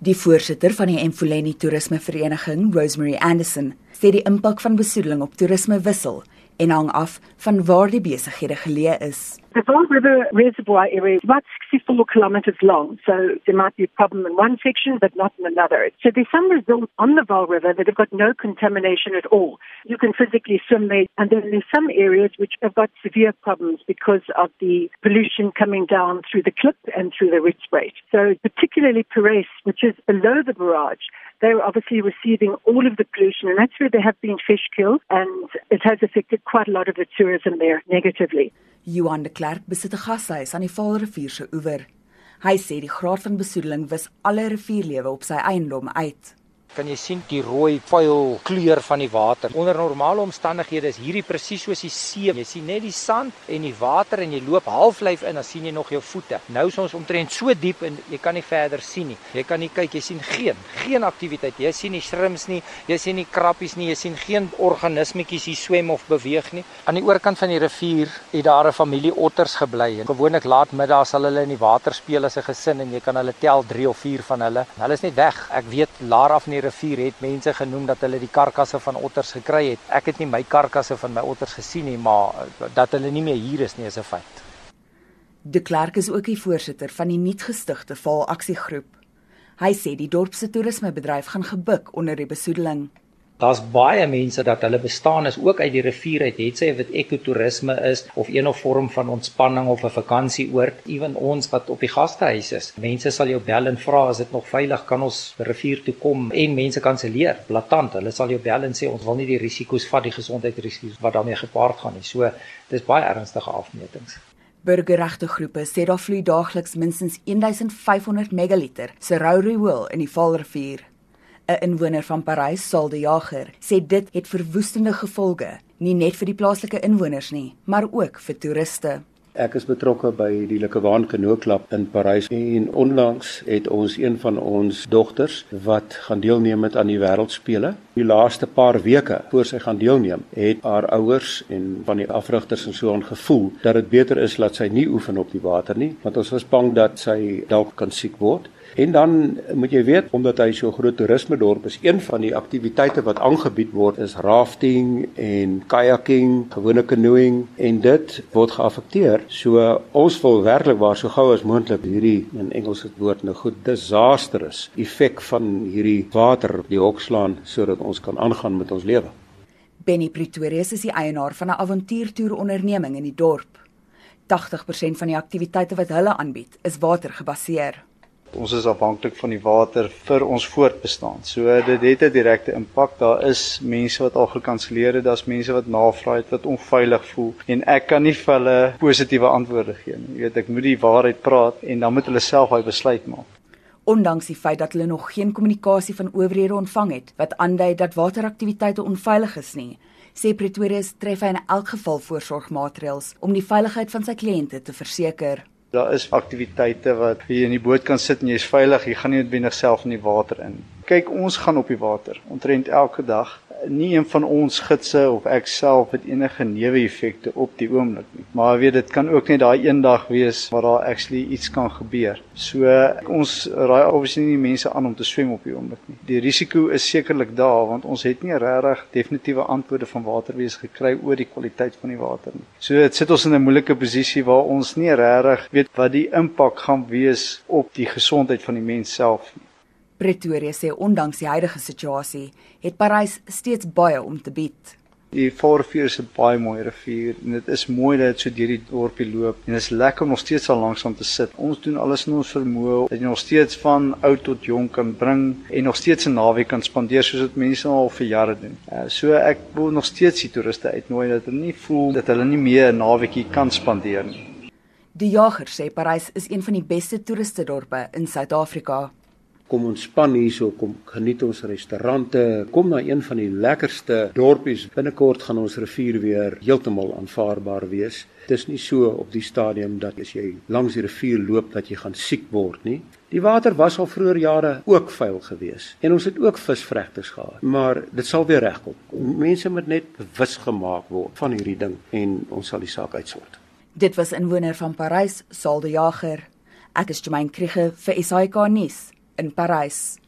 Die voorsitter van die Mfuleni Toerisme Vereniging, Rosemary Anderson, sê die impak van besoedeling op toerisme wissel en hang af van waar die besighede geleë is. The Vaal River Reservoir area is about 64 kilometers long, so there might be a problem in one section but not in another. So there's some resorts on the Vaal River that have got no contamination at all. You can physically swim there, and then there's some areas which have got severe problems because of the pollution coming down through the clip and through the Ritzbrate. So particularly Perez, which is below the barrage, they're obviously receiving all of the pollution, and that's where there have been fish killed, and it has affected quite a lot of the tourism there negatively. Johan de Klerk besit 'n gashuis aan die Vaalrivier se oewer. Hy sê die graad van besoedeling wis alle rivierlewe op sy eiendom uit kan jy sien die rooi vuil kleur van die water. Onder normale omstandighede is hierdie presies soos die see. Jy sien net die sand en die water en jy loop halflyf in, dan sien jy nog jou voete. Nou is ons omtrent so diep en jy kan nie verder sien nie. Jy kan nie kyk, jy sien geen geen aktiwiteit. Jy sien nie shrimps nie, jy sien nie krappies nie, jy sien geen organismetjies hier swem of beweeg nie. Aan die oorkant van die rivier het daar 'n familie otters gebly en gewoonlik laatmiddag sal hulle in die water speel as 'n gesin en jy kan hulle tel 3 of 4 van hulle. Hulle is net weg. Ek weet laar af in die rivier het mense genoem dat hulle die karkasse van otters gekry het. Ek het nie my karkasse van my otters gesien nie, maar dat hulle nie meer hier is nie is 'n feit. De Klerk is ook die voorsitter van die nuutgestigte Val Aksiegroep. Hy sê die dorp se toerismebedryf gaan gebuk onder die besoedeling. Daar's baie mense dat hulle bestaan is ook uit die rivier uit, het sy of dit ekotourisme is of een of vorm van ontspanning of 'n vakansieoord, ewen ons wat op die gastehuis is. Mense sal jou bel en vra as dit nog veilig kan ons rivier toe kom en mense kanselleer, blaatant. Hulle sal jou bel en sê ons wil nie die risiko's vat, die gesondheidsrisiko's wat daarmee gepaard gaan nie. So, dis baie ernstige afmetings. Burgerregte groepe sê daar vloei daagliks minstens 1500 megaliter se rou riool in die Vaalrivier. 'n inwoner van Parys, Saul de Jager, sê dit het verwoestende gevolge, nie net vir die plaaslike inwoners nie, maar ook vir toeriste. Ek is betrokke by die Lekewaan Kanoeklub in Parys en onlangs het ons een van ons dogters wat gaan deelneem aan die wêreldspele. Die laaste paar weke voor sy gaan deelneem, het haar ouers en van die afrigters en so aan gevoel dat dit beter is dat sy nie oefen op die water nie, want ons was bang dat sy dalk kan siek word. En dan moet jy weet omdat hy so groot toerisme dorp is, een van die aktiwiteite wat aangebied word is rafting en kayaking, gewone canoeing en dit word geaffekteer. So ons wil werklik waar so gou as moontlik hierdie in Engels het woord nou goed disastrous effek van hierdie water die hokslaan sodat ons kan aangaan met ons lewe. Benny Pretorius is die eienaar van 'n avontuurtoer onderneming in die dorp. 80% van die aktiwiteite wat hulle aanbied, is watergebaseer. Ons is afhanklik van die water vir ons voortbestaan. So dit het 'n direkte impak. Daar is mense wat al gekanselleer het, daar's mense wat navraag het wat onveilig voel en ek kan nie vir hulle positiewe antwoorde gee nie. Jy weet, ek moet die waarheid praat en dan moet hulle self daai besluit maak. Ondanks die feit dat hulle nog geen kommunikasie van owerhede ontvang het wat aandui dat wateraktiwiteite onveilig is nie, sê Pretoria tref hy in elk geval voorsorgmaatreëls om die veiligheid van sy kliënte te verseker. Daar is aktiwiteite wat jy in die boot kan sit en jy's veilig, jy gaan nie noodwendig self in die water in. Kyk, ons gaan op die water omtrent elke dag nie een van ons gidse of ek self het enige neeweffekte op die oomblik nie. Maar weet dit kan ook net daai een dag wees waar daar actually iets kan gebeur. So ons raai obviously nie mense aan om te swem op die oomblik nie. Die risiko is sekerlik daar want ons het nie regtig definitiewe antwoorde van waterwees gekry oor die kwaliteit van die water nie. So dit sit ons in 'n moeilike posisie waar ons nie regtig weet wat die impak gaan wees op die gesondheid van die mens self nie. Pretoria sê ondanks die huidige situasie, het Parys steeds baie om te bied. Die Voorvier is 'n baie mooi rivier en dit is mooi dat dit so deur die dorpie loop en dit is lekker om nog steeds al langs om te sit. Ons doen alles in ons vermoë dat jy nog steeds van oud tot jonk kan bring en nog steeds 'n naweek kan spandeer soos dit mense al vir jare doen. Uh, so ek wil nog steeds die toeriste uitnooi dat hulle nie voel dat hulle nie meer 'n naweekie kan spandeer nie. Die jager sê Parys is een van die beste toeriste dorpe in Suid-Afrika kom ontspan hierso, kom geniet ons restaurante, kom na een van die lekkerste dorpies. Binnekort gaan ons rivier weer heeltemal aanvaarbaar wees. Dit is nie so op die stadium dat as jy langs die rivier loop dat jy gaan siek word nie. Die water was al vroeër jare ook vuil geweest en ons het ook visvregters gehad, maar dit sal weer regkom. Mense moet net bewus gemaak word van hierdie ding en ons sal die saak uitsort. Dit was inwoner van Parys, Saul de Jager. Ek is Jemaine Krige vir SAK nuus in Parys.